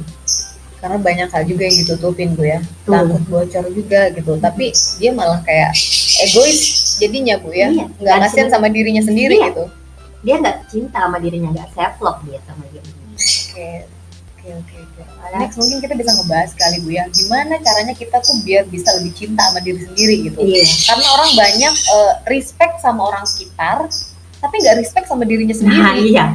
Karena banyak hal juga yang ditutupin bu ya. Tuh. takut bocor juga gitu. Tapi dia malah kayak egois. Jadinya bu ya. Iya, nggak kasihan sama dirinya sendiri iya. gitu dia nggak cinta sama dirinya nggak self love dia sama dirinya oke oke oke oke. Next mungkin kita bisa ngebahas kali bu ya. Gimana caranya kita tuh biar bisa lebih cinta sama diri sendiri gitu. Iya. karena orang banyak uh, respect sama orang sekitar tapi nggak respect sama dirinya sendiri. nah, iya.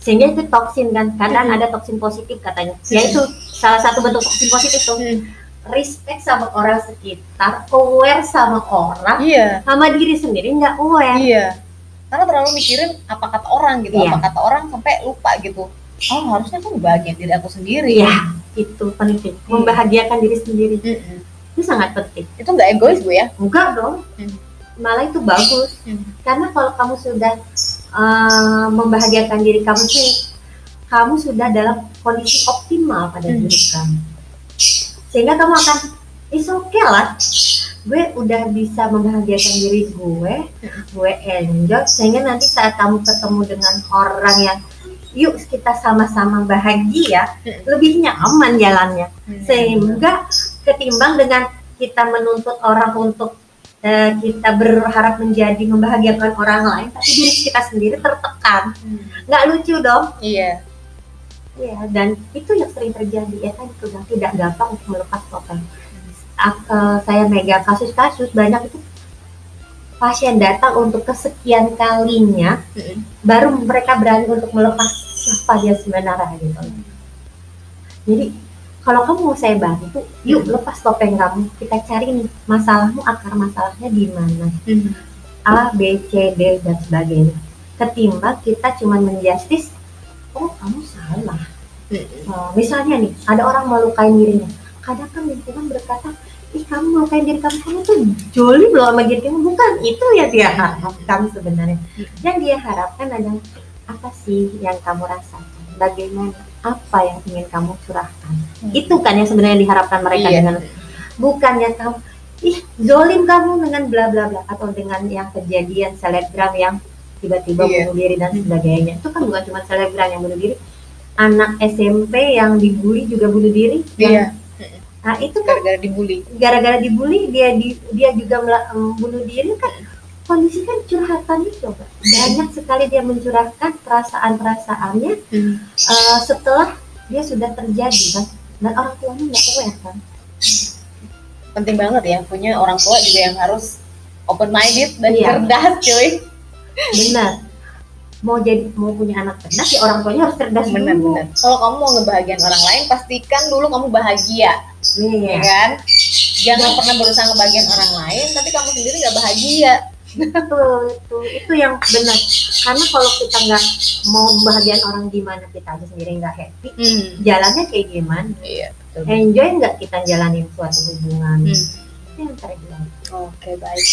Sehingga itu toksin kan? Kadang hmm. ada toksin positif katanya. Hmm. yaitu salah satu bentuk toksin positif tuh. Hmm. respect sama orang sekitar aware sama orang iya. sama diri sendiri nggak aware. Iya karena terlalu mikirin apa kata orang gitu iya. apa kata orang sampai lupa gitu oh harusnya tuh bahagia diri aku sendiri ya itu penting hmm. membahagiakan diri sendiri hmm. itu sangat penting itu nggak egois bu ya enggak dong hmm. malah itu bagus hmm. karena kalau kamu sudah uh, membahagiakan diri kamu sih kamu sudah dalam kondisi optimal pada hmm. diri kamu sehingga kamu akan is okay lah gue udah bisa membahagiakan diri gue gue enjoy sehingga nanti saat kamu ketemu dengan orang yang yuk kita sama-sama bahagia lebih nyaman jalannya. Sehingga ketimbang dengan kita menuntut orang untuk uh, kita berharap menjadi membahagiakan orang lain tapi diri kita sendiri tertekan. Nggak lucu dong? Iya. Iya dan itu yang sering terjadi ya kan tidak gampang untuk melepas topeng uh, saya megang kasus-kasus banyak itu pasien datang untuk kesekian kalinya Mm-mm. baru mereka berani untuk melepas siapa dia sebenarnya gitu. Jadi kalau kamu mau saya bantu, yuk lepas topeng kamu. Kita cari nih masalahmu akar masalahnya di mana. Mm. A, B, C, D dan sebagainya. Ketimbang kita cuma menjustis, oh kamu salah. Mm-mm. Uh, misalnya nih, ada orang melukai dirinya. Kadang kan lingkungan berkata, ih kamu melukai diri kamu, kamu tuh joli belum sama diri kamu. Bukan, itu ya dia harapkan sebenarnya. Yang dia harapkan adalah, apa sih yang kamu rasakan? Bagaimana? Apa yang ingin kamu curahkan? Itu kan yang sebenarnya diharapkan mereka Iya. dengan bukannya kamu ih zolim kamu dengan bla bla bla atau dengan yang kejadian selebgram yang tiba-tiba Iya. bunuh diri dan sebagainya itu kan bukan cuma selebgram yang bunuh diri anak SMP yang dibully juga bunuh diri Iya, nah itu kan gara-gara dibully. gara-gara dibully dia di, dia juga mela- em, bunuh diri kan kondisi kan curhatan itu banyak sekali dia mencurahkan perasaan-perasaannya Mm. eh, setelah dia sudah terjadi kan dan orang tuanya nggak aware kan Penting banget ya punya orang tua juga yang harus open minded dan Iya. cerdas, cuy. benar mau jadi mau punya anak cerdas ya orang tuanya harus cerdas dulu Benar-benar. Kalau kamu mau ngebahagiain orang lain, pastikan dulu kamu bahagia, Iya. ya kan? Jangan pernah berusaha ngebahagiain orang lain, tapi kamu sendiri nggak bahagia. Betul, itu itu yang benar. Karena kalau kita nggak mau membahagiakan orang gimana kita aja sendiri nggak happy, Hmm. jalannya kayak gimana? Iya, betul. Enjoy nggak kita jalanin suatu hubungan? Hmm. Itu yang terjadi. Oke, baik.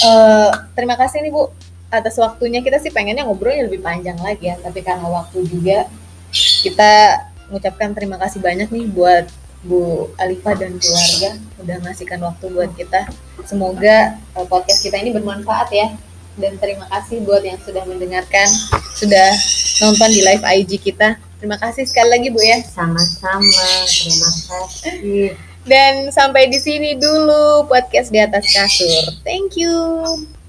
Eh, terima kasih nih Bu atas waktunya. Kita sih pengennya ngobrolnya lebih panjang lagi ya, tapi karena waktu juga kita mengucapkan terima kasih banyak nih buat Bu Alifa dan keluarga udah ngasihkan waktu buat kita. Semoga eh, podcast kita ini bermanfaat ya. Dan terima kasih buat yang sudah mendengarkan, sudah nonton di live IG kita. Terima kasih sekali lagi Bu ya. Sama-sama, terima kasih. Dan sampai di sini dulu podcast di atas kasur. Thank you.